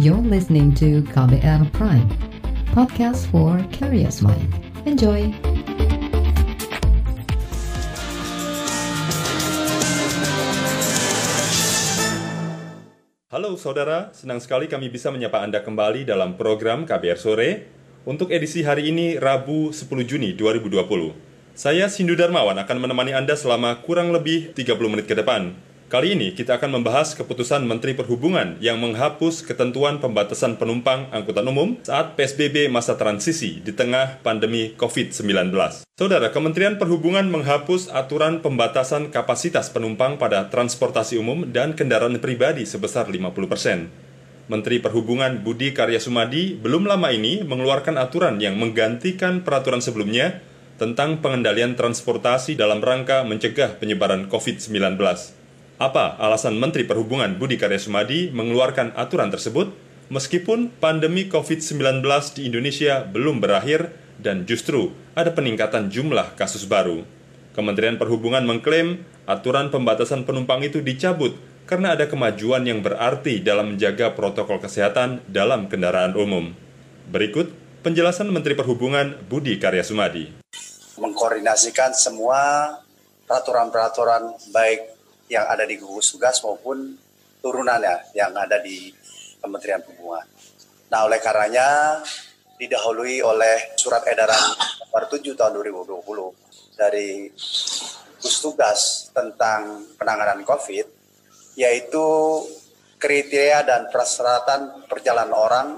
You're listening to KBR Prime, podcast for curious mind. Enjoy! Halo saudara, senang sekali kami bisa menyapa Anda kembali dalam program KBR Sore untuk edisi hari ini Rabu 10 Juni 2020. Saya Sindu Darmawan akan menemani Anda selama kurang lebih 30 menit ke depan. Kali ini kita akan membahas keputusan Menteri Perhubungan yang menghapus ketentuan pembatasan penumpang angkutan umum saat PSBB masa transisi di tengah pandemi COVID-19. Saudara, Kementerian Perhubungan menghapus aturan pembatasan kapasitas penumpang pada transportasi umum dan kendaraan pribadi sebesar 50 persen. Menteri Perhubungan Budi Karya Sumadi belum lama ini mengeluarkan aturan yang menggantikan peraturan sebelumnya tentang pengendalian transportasi dalam rangka mencegah penyebaran COVID-19. Apa alasan Menteri Perhubungan Budi Karya Sumadi mengeluarkan aturan tersebut meskipun pandemi COVID-19 di Indonesia belum berakhir dan justru ada peningkatan jumlah kasus baru? Kementerian Perhubungan mengklaim aturan pembatasan penumpang itu dicabut karena ada kemajuan yang berarti dalam menjaga protokol kesehatan dalam kendaraan umum. Berikut penjelasan Menteri Perhubungan Budi Karya Sumadi mengkoordinasikan semua peraturan-peraturan baik yang ada di gugus tugas maupun turunannya yang ada di Kementerian Perhubungan. Nah, oleh karenanya didahului oleh surat edaran nomor 7 tahun 2020 dari gugus tugas tentang penanganan COVID, yaitu kriteria dan persyaratan perjalanan orang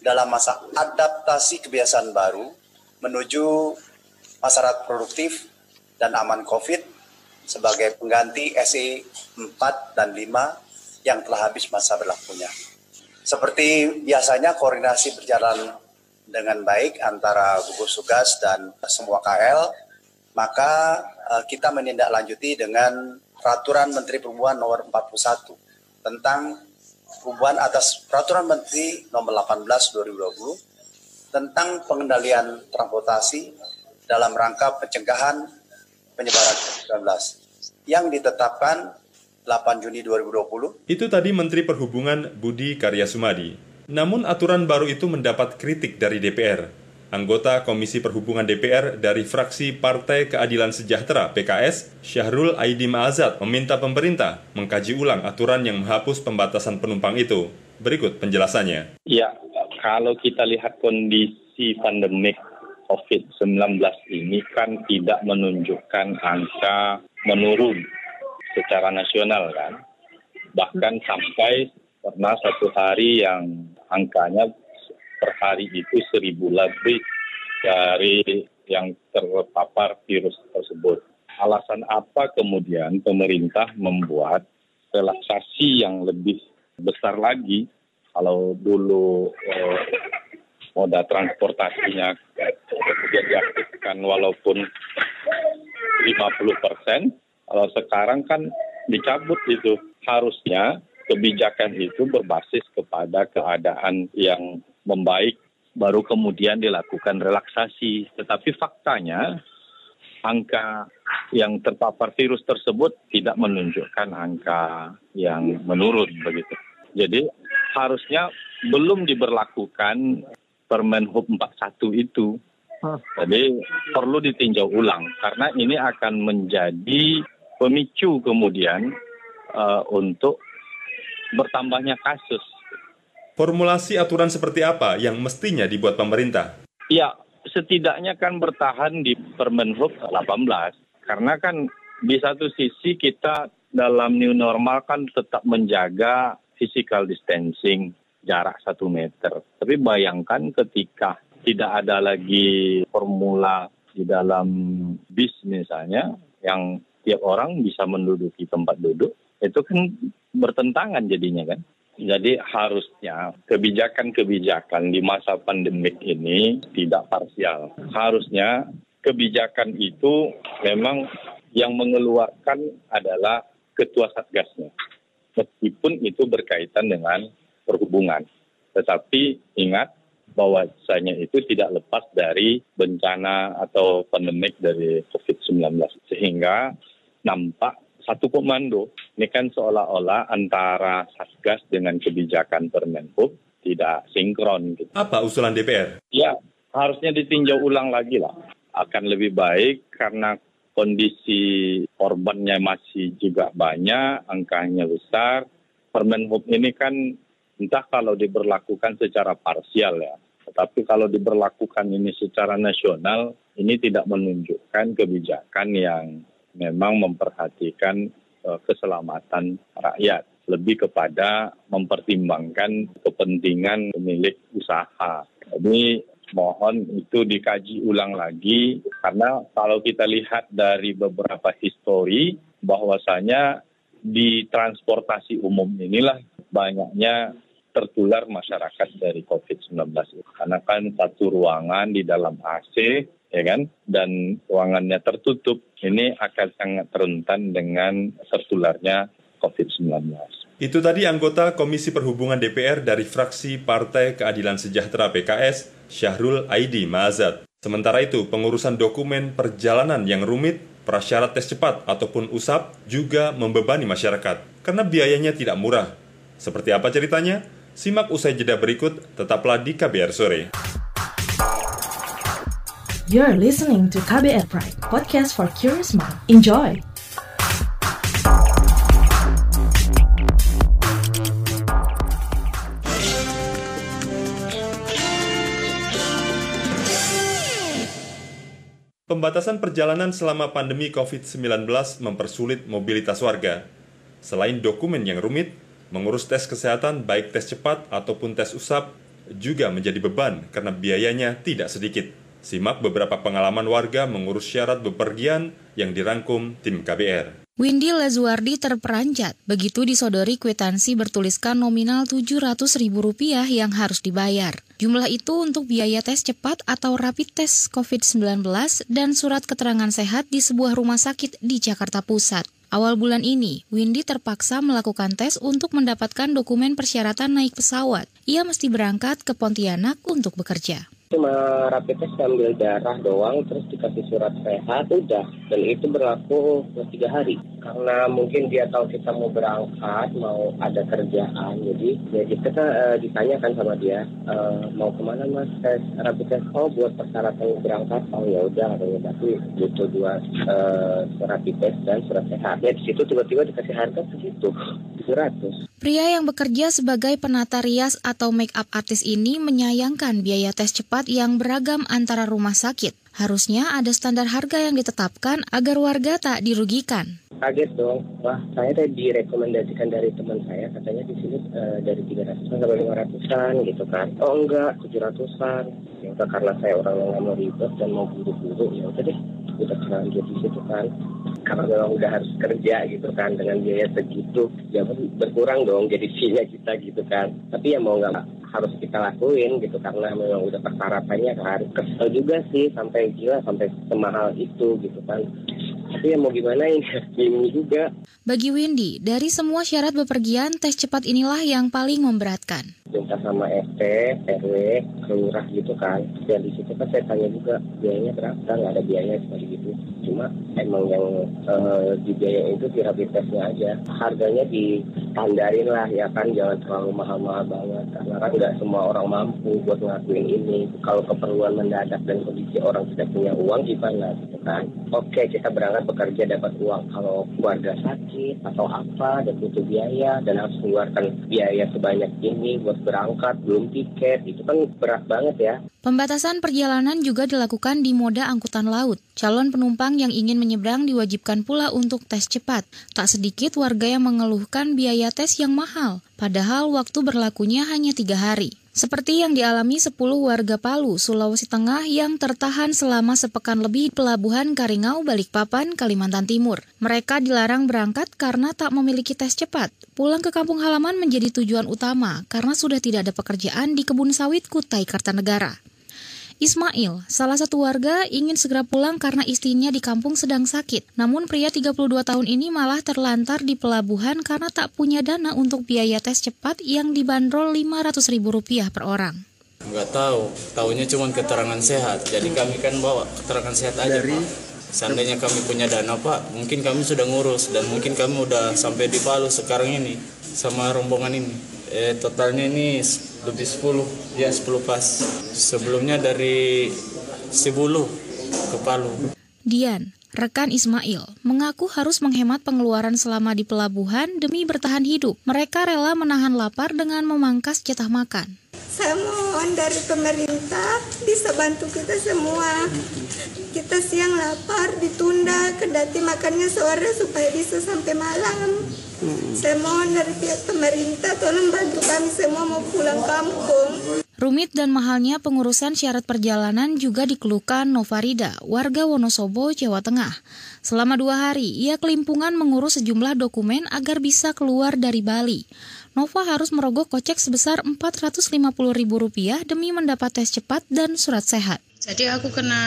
dalam masa adaptasi kebiasaan baru menuju masyarakat produktif dan aman COVID sebagai pengganti SE 4 dan 5 yang telah habis masa berlakunya. Seperti biasanya koordinasi berjalan dengan baik antara gugus tugas dan semua KL, maka uh, kita menindaklanjuti dengan Peraturan Menteri Perhubungan nomor 41 tentang perubahan atas Peraturan Menteri nomor 18 2020 tentang pengendalian transportasi dalam rangka pencegahan penyebaran COVID-19 yang ditetapkan 8 Juni 2020. Itu tadi Menteri Perhubungan Budi Karya Sumadi. Namun aturan baru itu mendapat kritik dari DPR. Anggota Komisi Perhubungan DPR dari fraksi Partai Keadilan Sejahtera PKS, Syahrul Aidim Azad meminta pemerintah mengkaji ulang aturan yang menghapus pembatasan penumpang itu. Berikut penjelasannya. Ya, kalau kita lihat kondisi pandemik COVID-19 ini kan tidak menunjukkan angka menurun secara nasional kan. Bahkan sampai pernah satu hari yang angkanya per hari itu seribu lebih dari yang terpapar virus tersebut. Alasan apa kemudian pemerintah membuat relaksasi yang lebih besar lagi kalau dulu eh, moda transportasinya kemudian diaktifkan walaupun 50 persen, kalau sekarang kan dicabut itu. Harusnya kebijakan itu berbasis kepada keadaan yang membaik, baru kemudian dilakukan relaksasi. Tetapi faktanya angka yang terpapar virus tersebut tidak menunjukkan angka yang menurun begitu. Jadi harusnya belum diberlakukan Permen Hub 41 itu. Jadi perlu ditinjau ulang karena ini akan menjadi pemicu kemudian uh, untuk bertambahnya kasus. Formulasi aturan seperti apa yang mestinya dibuat pemerintah? Ya, setidaknya kan bertahan di Permen Hub 18 karena kan di satu sisi kita dalam new normal kan tetap menjaga physical distancing jarak satu meter. Tapi bayangkan ketika tidak ada lagi formula di dalam bis misalnya yang tiap orang bisa menduduki tempat duduk, itu kan bertentangan jadinya kan. Jadi harusnya kebijakan-kebijakan di masa pandemik ini tidak parsial. Harusnya kebijakan itu memang yang mengeluarkan adalah ketua satgasnya. Meskipun itu berkaitan dengan perhubungan. Tetapi ingat bahwasanya itu tidak lepas dari bencana atau pandemik dari COVID-19. Sehingga nampak satu komando Ini kan seolah-olah antara Satgas dengan kebijakan Permenhub tidak sinkron. Gitu. Apa usulan DPR? Ya, harusnya ditinjau ulang lagi lah. Akan lebih baik karena kondisi korbannya masih juga banyak, angkanya besar. Permenhub ini kan entah kalau diberlakukan secara parsial ya, tetapi kalau diberlakukan ini secara nasional, ini tidak menunjukkan kebijakan yang memang memperhatikan uh, keselamatan rakyat lebih kepada mempertimbangkan kepentingan pemilik usaha. Jadi mohon itu dikaji ulang lagi karena kalau kita lihat dari beberapa histori bahwasanya di transportasi umum inilah banyaknya tertular masyarakat dari COVID-19 karena kan satu ruangan di dalam AC ya kan dan ruangannya tertutup ini akan sangat rentan dengan tertularnya COVID-19. Itu tadi anggota Komisi Perhubungan DPR dari fraksi Partai Keadilan Sejahtera PKS, Syahrul Aidi Mazat. Sementara itu, pengurusan dokumen perjalanan yang rumit, prasyarat tes cepat ataupun USAP juga membebani masyarakat karena biayanya tidak murah. Seperti apa ceritanya? Simak usai jeda berikut, tetaplah di KBR Sore. You're listening to KBR Pride, podcast for curious mind. Enjoy! Pembatasan perjalanan selama pandemi COVID-19 mempersulit mobilitas warga. Selain dokumen yang rumit, mengurus tes kesehatan baik tes cepat ataupun tes usap juga menjadi beban karena biayanya tidak sedikit. Simak beberapa pengalaman warga mengurus syarat bepergian yang dirangkum tim KBR. Windy Lazuardi terperanjat begitu disodori kwitansi bertuliskan nominal Rp700.000 yang harus dibayar. Jumlah itu untuk biaya tes cepat atau rapid test COVID-19 dan surat keterangan sehat di sebuah rumah sakit di Jakarta Pusat. Awal bulan ini, Windy terpaksa melakukan tes untuk mendapatkan dokumen persyaratan naik pesawat. Ia mesti berangkat ke Pontianak untuk bekerja cuma rapid test ambil darah doang terus dikasih surat sehat udah. Dan itu berlaku tiga hari. Karena mungkin dia tahu kita mau berangkat mau ada kerjaan. Jadi ya kita uh, ditanyakan sama dia uh, mau ke mana mas? Tes rapid test oh buat persyaratan berangkat. Oh ya udah katanya tapi butuh dua uh, rapid test dan surat sehat. Ya di situ tiba-tiba dikasih harga segitu 700 Pria yang bekerja sebagai penata rias atau make up artis ini menyayangkan biaya tes cepat yang beragam antara rumah sakit. Harusnya ada standar harga yang ditetapkan agar warga tak dirugikan. Kaget dong, wah saya tadi direkomendasikan dari teman saya katanya di sini uh, dari 300 sampai 500-an gitu kan. Oh enggak, 700-an. Ya karena saya orang yang mau ribet dan mau buru-buru ya udah deh udah terlanjur di situ kan. Karena memang udah harus kerja gitu kan dengan biaya segitu ya berkurang dong jadi fee kita gitu kan. Tapi ya mau nggak harus kita lakuin gitu karena memang udah persyaratannya kan. Kesel juga sih sampai gila sampai semahal itu gitu kan. Tapi ya mau gimana ini bingung juga. Bagi Windy dari semua syarat bepergian tes cepat inilah yang paling memberatkan minta sama RT, RW, kelurah gitu kan. Dan di situ kan saya tanya juga biayanya berapa, nggak ada biaya seperti gitu. Cuma emang yang uh, di biaya itu di rapid testnya aja. Harganya ditandarin lah ya kan, jangan terlalu mahal-mahal banget. Karena kan nggak semua orang mampu buat ngelakuin ini. Kalau keperluan mendadak dan kondisi orang tidak punya uang gimana gitu kan. Oke kita berangkat bekerja dapat uang. Kalau keluarga sakit atau apa dan butuh biaya dan harus mengeluarkan biaya sebanyak ini buat berangkat, belum tiket, itu kan berat banget ya. Pembatasan perjalanan juga dilakukan di moda angkutan laut. Calon penumpang yang ingin menyeberang diwajibkan pula untuk tes cepat. Tak sedikit warga yang mengeluhkan biaya tes yang mahal, padahal waktu berlakunya hanya tiga hari. Seperti yang dialami 10 warga Palu, Sulawesi Tengah yang tertahan selama sepekan lebih Pelabuhan Karingau, Balikpapan, Kalimantan Timur. Mereka dilarang berangkat karena tak memiliki tes cepat. Pulang ke kampung halaman menjadi tujuan utama karena sudah tidak ada pekerjaan di kebun sawit Kutai Kartanegara. Ismail, salah satu warga ingin segera pulang karena istrinya di kampung sedang sakit. Namun pria 32 tahun ini malah terlantar di pelabuhan karena tak punya dana untuk biaya tes cepat yang dibanderol Rp500.000 per orang. Enggak tahu, tahunya cuma keterangan sehat. Jadi kami kan bawa keterangan sehat aja, Dari Pak. Seandainya kami punya dana Pak, mungkin kami sudah ngurus dan mungkin kami udah sampai di Palu sekarang ini sama rombongan ini. Eh, totalnya ini lebih 10, ya 10 pas. Sebelumnya dari Sibulu ke Palu. Dian, rekan Ismail, mengaku harus menghemat pengeluaran selama di pelabuhan demi bertahan hidup. Mereka rela menahan lapar dengan memangkas jatah makan. Saya mohon dari pemerintah bisa bantu kita semua. Kita siang lapar, ditunda, kendati makannya sore supaya bisa sampai malam. Saya mohon dari pihak pemerintah tolong bantu kami semua mau pulang kampung. Rumit dan mahalnya pengurusan syarat perjalanan juga dikeluhkan Novarida, warga Wonosobo, Jawa Tengah. Selama dua hari, ia kelimpungan mengurus sejumlah dokumen agar bisa keluar dari Bali. Nova harus merogoh kocek sebesar Rp450.000 demi mendapat tes cepat dan surat sehat. Jadi aku kena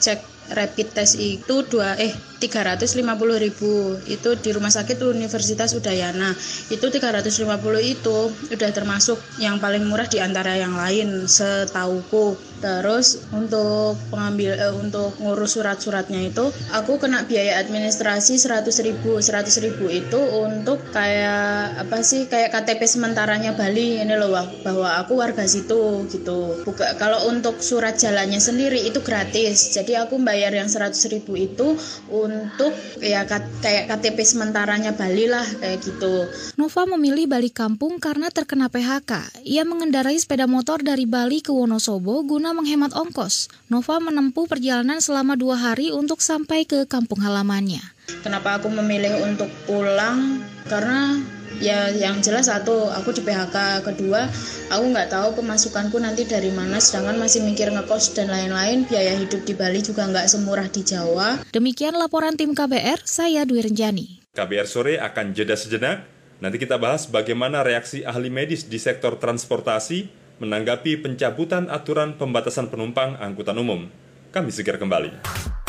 cek rapid test itu dua eh 350 ribu. Itu di rumah sakit Universitas Udayana. Itu 350 itu udah termasuk yang paling murah di antara yang lain setauku. Terus untuk pengambil eh, untuk ngurus surat-suratnya itu aku kena biaya administrasi 100 ribu. 100 ribu itu untuk kayak apa sih kayak KTP sementaranya Bali ini loh bahwa aku warga situ gitu. Buka, kalau untuk surat jalannya sendiri itu gratis. Jadi aku bayar yang 100 ribu itu untuk ya kayak KTP sementaranya Bali lah kayak gitu. Nova memilih balik kampung karena terkena PHK. Ia mengendarai sepeda motor dari Bali ke Wonosobo guna menghemat ongkos. Nova menempuh perjalanan selama dua hari untuk sampai ke kampung halamannya. Kenapa aku memilih untuk pulang? Karena ya yang jelas satu aku di PHK kedua aku nggak tahu pemasukanku nanti dari mana sedangkan masih mikir ngekos dan lain-lain. Biaya hidup di Bali juga nggak semurah di Jawa. Demikian laporan tim KBR saya Dwi Renjani. KBR sore akan jeda sejenak. Nanti kita bahas bagaimana reaksi ahli medis di sektor transportasi menanggapi pencabutan aturan pembatasan penumpang angkutan umum. Kami segera kembali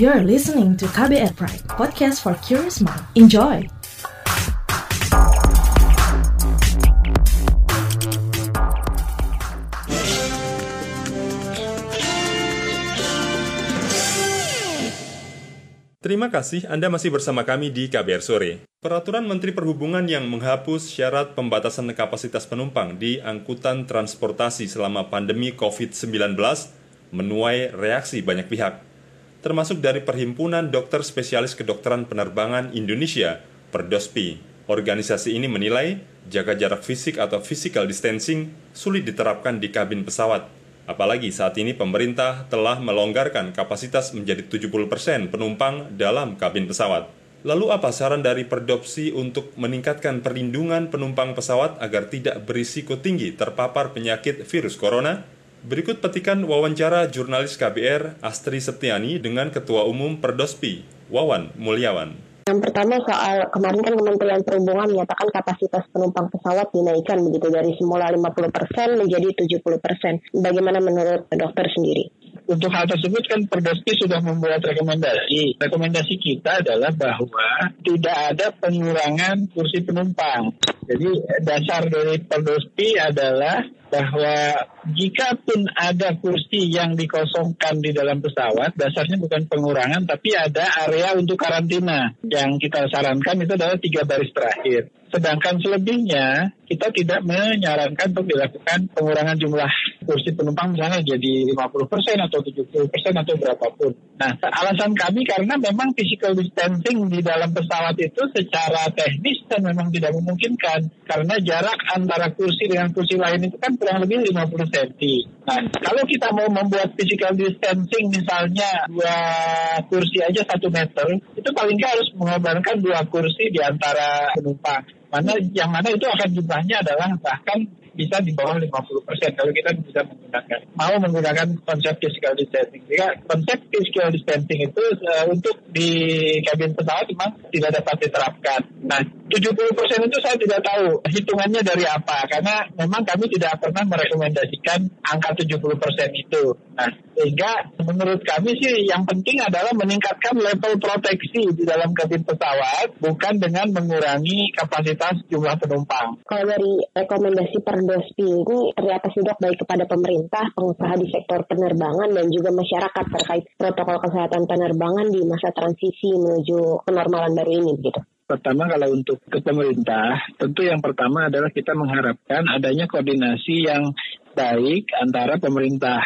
You're listening to KBR Pride, podcast for curious mind. Enjoy! Terima kasih Anda masih bersama kami di KBR Sore. Peraturan Menteri Perhubungan yang menghapus syarat pembatasan kapasitas penumpang di angkutan transportasi selama pandemi COVID-19 menuai reaksi banyak pihak termasuk dari Perhimpunan Dokter Spesialis Kedokteran Penerbangan Indonesia, Perdospi. Organisasi ini menilai jaga jarak fisik atau physical distancing sulit diterapkan di kabin pesawat. Apalagi saat ini pemerintah telah melonggarkan kapasitas menjadi 70% penumpang dalam kabin pesawat. Lalu apa saran dari Perdopsi untuk meningkatkan perlindungan penumpang pesawat agar tidak berisiko tinggi terpapar penyakit virus corona? Berikut petikan wawancara jurnalis KBR Astri Septiani dengan Ketua Umum Perdospi, Wawan Mulyawan. Yang pertama soal kemarin kan Kementerian Perhubungan menyatakan kapasitas penumpang pesawat dinaikkan begitu dari semula 50% menjadi 70%. Bagaimana menurut dokter sendiri? Untuk hal tersebut kan Perdospi sudah membuat rekomendasi. Rekomendasi kita adalah bahwa tidak ada pengurangan kursi penumpang. Jadi dasar dari Perdospi adalah bahwa jika pun ada kursi yang dikosongkan di dalam pesawat, dasarnya bukan pengurangan, tapi ada area untuk karantina. Yang kita sarankan itu adalah tiga baris terakhir. Sedangkan selebihnya kita tidak menyarankan untuk dilakukan pengurangan jumlah kursi penumpang misalnya jadi 50% atau 70% atau berapapun. Nah, alasan kami karena memang physical distancing di dalam pesawat itu secara teknis dan memang tidak memungkinkan karena jarak antara kursi dengan kursi lain itu kan kurang lebih 50 cm. Nah, kalau kita mau membuat physical distancing misalnya dua kursi aja satu meter, itu paling nggak harus mengorbankan dua kursi di antara penumpang mana yang mana itu akan jumlahnya adalah bahkan bisa di bawah 50% kalau kita bisa menggunakan mau menggunakan konsep physical distancing. Jika konsep physical distancing itu uh, untuk di kabin pesawat memang tidak dapat diterapkan. Nah, 70% itu saya tidak tahu hitungannya dari apa karena memang kami tidak pernah merekomendasikan angka 70% itu. Nah, sehingga menurut kami sih yang penting adalah meningkatkan level proteksi di dalam kabin pesawat bukan dengan mengurangi kapasitas jumlah penumpang. Kalau dari rekomendasi per Perdospi ini sih dok baik kepada pemerintah, pengusaha di sektor penerbangan dan juga masyarakat terkait protokol kesehatan penerbangan di masa transisi menuju kenormalan baru ini begitu? Pertama kalau untuk ke pemerintah, tentu yang pertama adalah kita mengharapkan adanya koordinasi yang baik antara pemerintah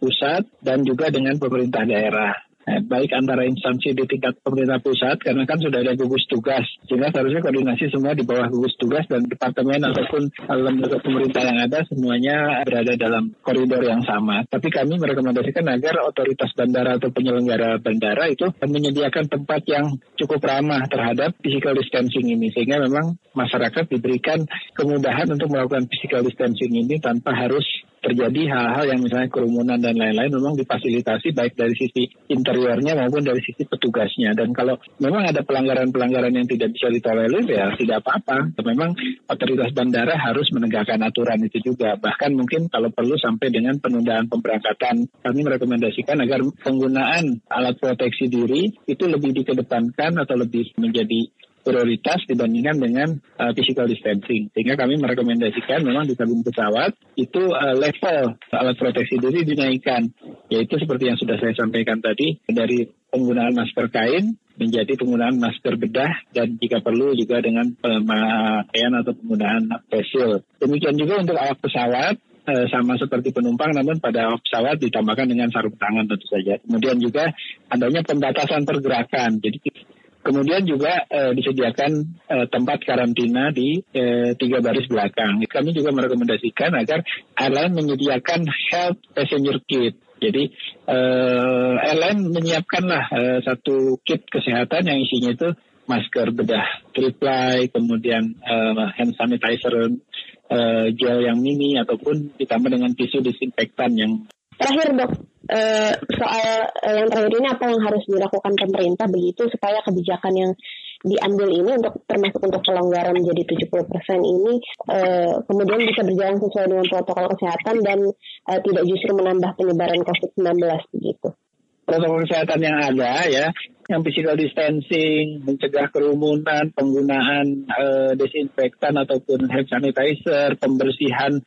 pusat dan juga dengan pemerintah daerah eh, baik antara instansi di tingkat pemerintah pusat karena kan sudah ada gugus tugas sehingga seharusnya koordinasi semua di bawah gugus tugas dan departemen ataupun lembaga pemerintah yang ada semuanya berada dalam koridor yang sama. Tapi kami merekomendasikan agar otoritas bandara atau penyelenggara bandara itu menyediakan tempat yang cukup ramah terhadap physical distancing ini sehingga memang masyarakat diberikan kemudahan untuk melakukan physical distancing ini tanpa harus terjadi hal-hal yang misalnya kerumunan dan lain-lain memang difasilitasi baik dari sisi interiornya maupun dari sisi petugasnya. Dan kalau memang ada pelanggaran-pelanggaran yang tidak bisa ditolerir ya tidak apa-apa. Memang otoritas bandara harus menegakkan aturan itu juga. Bahkan mungkin kalau perlu sampai dengan penundaan pemberangkatan. Kami merekomendasikan agar penggunaan alat proteksi diri itu lebih dikedepankan atau lebih menjadi prioritas dibandingkan dengan uh, physical distancing. Sehingga kami merekomendasikan memang di kabin pesawat itu uh, level alat proteksi diri dinaikkan. Yaitu seperti yang sudah saya sampaikan tadi dari penggunaan masker kain menjadi penggunaan masker bedah dan jika perlu juga dengan pemakaian atau penggunaan face shield. Demikian juga untuk awak pesawat eh, sama seperti penumpang namun pada awak pesawat ditambahkan dengan sarung tangan tentu saja. Kemudian juga adanya pembatasan pergerakan. Jadi Kemudian juga uh, disediakan uh, tempat karantina di uh, tiga baris belakang. Kami juga merekomendasikan agar airline menyediakan health passenger kit. Jadi uh, airline menyiapkanlah uh, satu kit kesehatan yang isinya itu masker bedah triple, kemudian uh, hand sanitizer uh, gel yang mini ataupun ditambah dengan tisu disinfektan yang Terakhir dok, eh, soal eh, yang terakhir ini apa yang harus dilakukan pemerintah begitu supaya kebijakan yang diambil ini untuk termasuk untuk pelonggaran menjadi 70% ini eh, kemudian bisa berjalan sesuai dengan protokol kesehatan dan tidak justru menambah penyebaran COVID-19 begitu. Protokol kesehatan yang ada ya, yang physical distancing, mencegah kerumunan, penggunaan uh, desinfektan ataupun hand sanitizer, pembersihan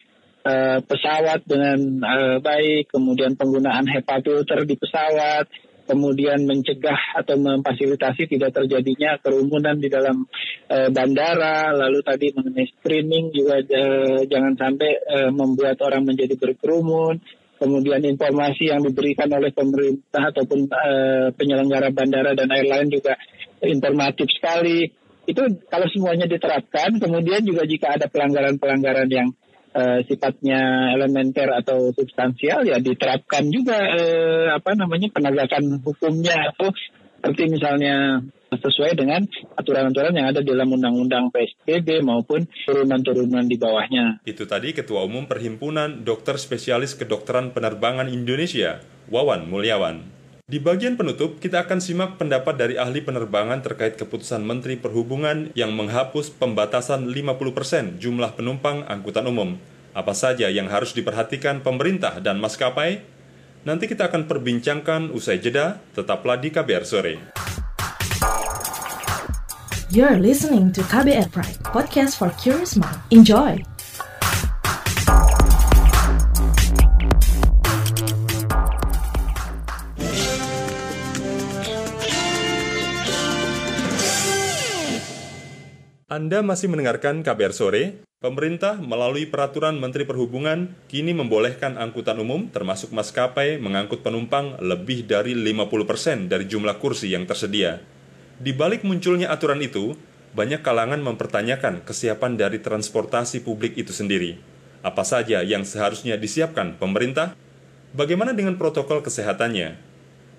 uh, pesawat dengan uh, baik, kemudian penggunaan HEPA filter di pesawat, kemudian mencegah atau memfasilitasi tidak terjadinya kerumunan di dalam uh, bandara, lalu tadi mengenai screening juga uh, jangan sampai uh, membuat orang menjadi berkerumun, kemudian informasi yang diberikan oleh pemerintah ataupun uh, penyelenggara bandara dan airline juga informatif sekali. Itu kalau semuanya diterapkan, kemudian juga jika ada pelanggaran-pelanggaran yang uh, sifatnya elementer atau substansial ya diterapkan juga uh, apa namanya penegakan hukumnya atau seperti misalnya sesuai dengan aturan-aturan yang ada dalam undang-undang PSBB maupun turunan-turunan di bawahnya. Itu tadi Ketua Umum Perhimpunan Dokter Spesialis Kedokteran Penerbangan Indonesia, Wawan Mulyawan. Di bagian penutup, kita akan simak pendapat dari ahli penerbangan terkait keputusan Menteri Perhubungan yang menghapus pembatasan 50% jumlah penumpang angkutan umum. Apa saja yang harus diperhatikan pemerintah dan maskapai? Nanti kita akan perbincangkan usai jeda, tetaplah di KBR Sore. You're listening to KBR Pride, podcast for curious mind. Enjoy! Anda masih mendengarkan KBR Sore? Pemerintah melalui Peraturan Menteri Perhubungan kini membolehkan angkutan umum termasuk maskapai mengangkut penumpang lebih dari 50% dari jumlah kursi yang tersedia. Di balik munculnya aturan itu, banyak kalangan mempertanyakan kesiapan dari transportasi publik itu sendiri. Apa saja yang seharusnya disiapkan pemerintah? Bagaimana dengan protokol kesehatannya?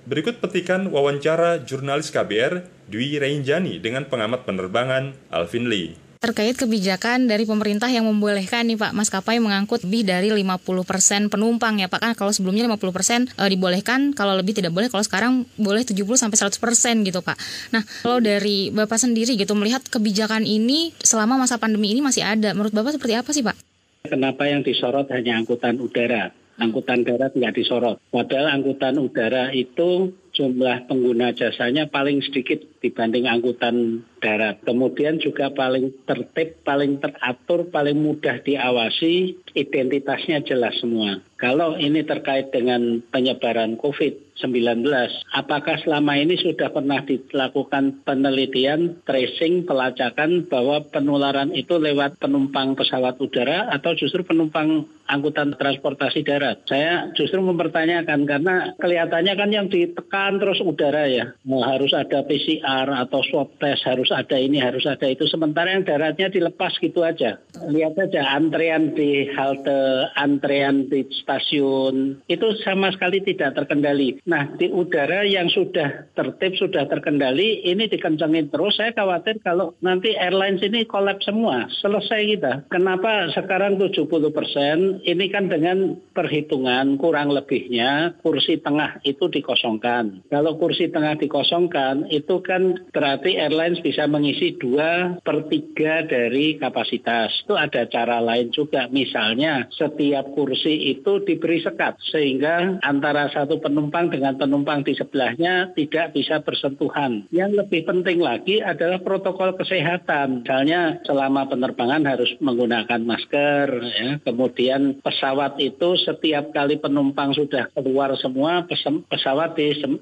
Berikut petikan wawancara jurnalis KBR Dwi Reinjani dengan pengamat penerbangan Alvin Lee terkait kebijakan dari pemerintah yang membolehkan nih Pak maskapai mengangkut lebih dari 50% penumpang ya Pak kan kalau sebelumnya 50% e, dibolehkan kalau lebih tidak boleh kalau sekarang boleh 70 sampai 100% gitu Pak. Nah, kalau dari Bapak sendiri gitu melihat kebijakan ini selama masa pandemi ini masih ada menurut Bapak seperti apa sih Pak? Kenapa yang disorot hanya angkutan udara? Angkutan darat tidak disorot. Padahal angkutan udara itu jumlah pengguna jasanya paling sedikit dibanding angkutan darat. Kemudian juga paling tertib, paling teratur, paling mudah diawasi, identitasnya jelas semua. Kalau ini terkait dengan penyebaran COVID-19, apakah selama ini sudah pernah dilakukan penelitian, tracing, pelacakan bahwa penularan itu lewat penumpang pesawat udara atau justru penumpang angkutan transportasi darat? Saya justru mempertanyakan karena kelihatannya kan yang ditekan terus udara ya. Mau harus ada PCR atau swab test, harus ada ini, harus ada itu. Sementara yang daratnya dilepas gitu aja. Lihat aja antrean di halte, antrean di stasiun itu sama sekali tidak terkendali. Nah di udara yang sudah tertib sudah terkendali ini dikencangin terus. Saya khawatir kalau nanti airlines ini kolaps semua, selesai kita. Kenapa sekarang 70 persen? Ini kan dengan perhitungan kurang lebihnya kursi tengah itu dikosongkan. Kalau kursi tengah dikosongkan itu kan berarti airlines bisa mengisi dua per tiga dari kapasitas. Itu ada cara lain juga. Misalnya setiap kursi itu diberi sekat sehingga antara satu penumpang dengan penumpang di sebelahnya tidak bisa bersentuhan. Yang lebih penting lagi adalah protokol kesehatan. Misalnya selama penerbangan harus menggunakan masker, ya. kemudian pesawat itu setiap kali penumpang sudah keluar semua pesawat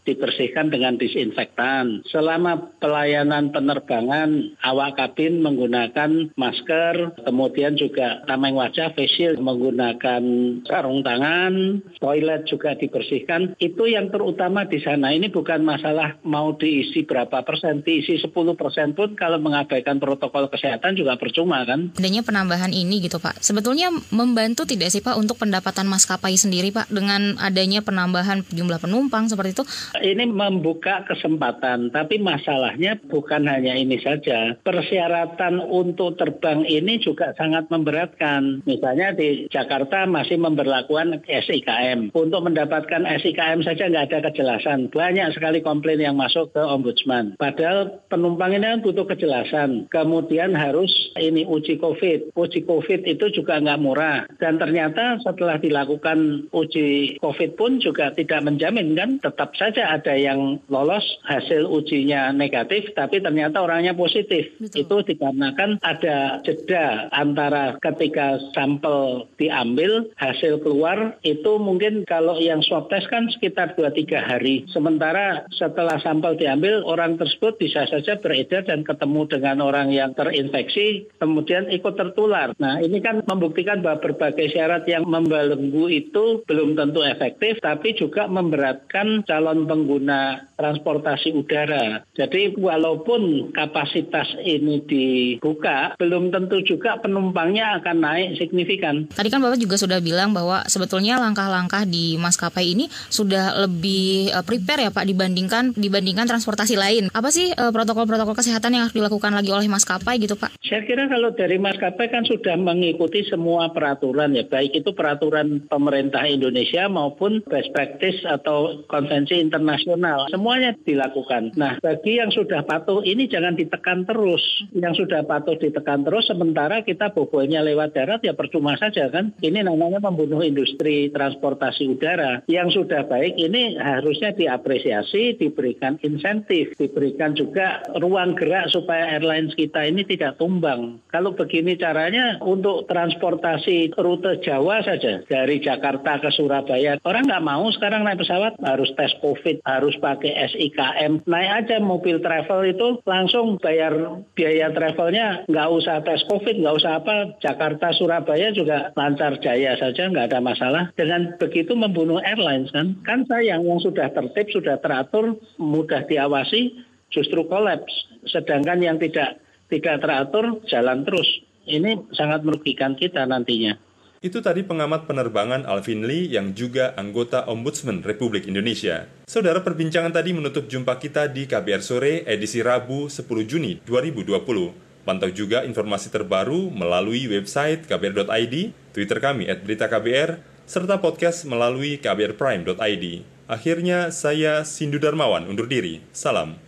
dibersihkan dengan disinfektan. Selama pelayanan penerbangan awak kabin menggunakan masker, kemudian juga tameng wajah facial menggunakan sarung tangan, toilet juga dibersihkan. Itu yang terutama di sana. Ini bukan masalah mau diisi berapa persen, diisi 10 persen pun kalau mengabaikan protokol kesehatan juga percuma kan. Adanya penambahan ini gitu Pak, sebetulnya membantu tidak sih Pak untuk pendapatan maskapai sendiri Pak dengan adanya penambahan jumlah penumpang seperti itu? Ini membuka kesempatan, tapi masalahnya bukan hanya ini saja. Persyaratan untuk terbang ini juga sangat memberatkan. Misalnya di Jakarta masih memperlakukan SIKM. Untuk mendapatkan SIKM saja nggak ada kejelasan. Banyak sekali komplain yang masuk ke ombudsman. Padahal penumpang ini kan butuh kejelasan. Kemudian harus ini uji COVID. Uji COVID itu juga nggak murah. Dan ternyata setelah dilakukan uji COVID pun juga tidak menjamin kan. Tetap saja ada yang lolos hasil ujinya negatif, tapi ternyata orangnya positif. Betul. Itu dikarenakan ada jeda antara ketika sampel diambil, hasil keluar, itu mungkin kalau yang swab test kan sekitar 2-3 hari. Sementara setelah sampel diambil, orang tersebut bisa saja beredar dan ketemu dengan orang yang terinfeksi, kemudian ikut tertular. Nah ini kan membuktikan bahwa berbagai syarat yang membelenggu itu belum tentu efektif, tapi juga memberatkan calon pengguna transportasi udara. Jadi walaupun kapasitas ini dibuka, belum tentu juga penumpangnya akan naik signifikan. Tadi kan Bapak juga sudah bilang bahwa sebetulnya langkah-langkah di maskapai ini sudah lebih uh, prepare ya Pak dibandingkan dibandingkan transportasi lain. Apa sih protokol protokol-protokol kesehatan yang harus dilakukan lagi oleh maskapai gitu Pak? Saya kira kalau dari maskapai kan sudah mengikuti semua peraturan ya, baik itu peraturan pemerintah Indonesia maupun best practice atau konvensi internasional. Semuanya dilakukan. Nah, bagi yang sudah patuh ini jangan ditekan terus. Yang sudah patuh ditekan terus sementara kita bobolnya lewat darat ya percuma saja kan. Ini namanya membunuh industri transportasi udara. Yang sudah baik ini harusnya diapresiasi, diberikan insentif, diberikan juga ruang gerak supaya airlines kita ini tidak tumbang. Kalau begini caranya untuk transportasi rute Jawa saja dari Jakarta ke Surabaya. Orang nggak mau sekarang naik pesawat harus tes COVID, harus pakai SIKM. Naik aja mobil travel itu langsung bayar biaya travelnya nggak usah tes COVID, nggak usah apa. Jakarta Surabaya juga lancar jaya saja nggak ada masalah. Dengan begitu membunuh airlines kan. Kan sayang yang sudah tertib, sudah teratur, mudah diawasi, justru kolaps. Sedangkan yang tidak tidak teratur jalan terus. Ini sangat merugikan kita nantinya. Itu tadi pengamat penerbangan Alvin Lee yang juga anggota Ombudsman Republik Indonesia. Saudara perbincangan tadi menutup jumpa kita di KBR Sore edisi Rabu 10 Juni 2020. Pantau juga informasi terbaru melalui website kbr.id, Twitter kami at berita KBR, serta podcast melalui kbrprime.id. Akhirnya saya Sindu Darmawan undur diri. Salam.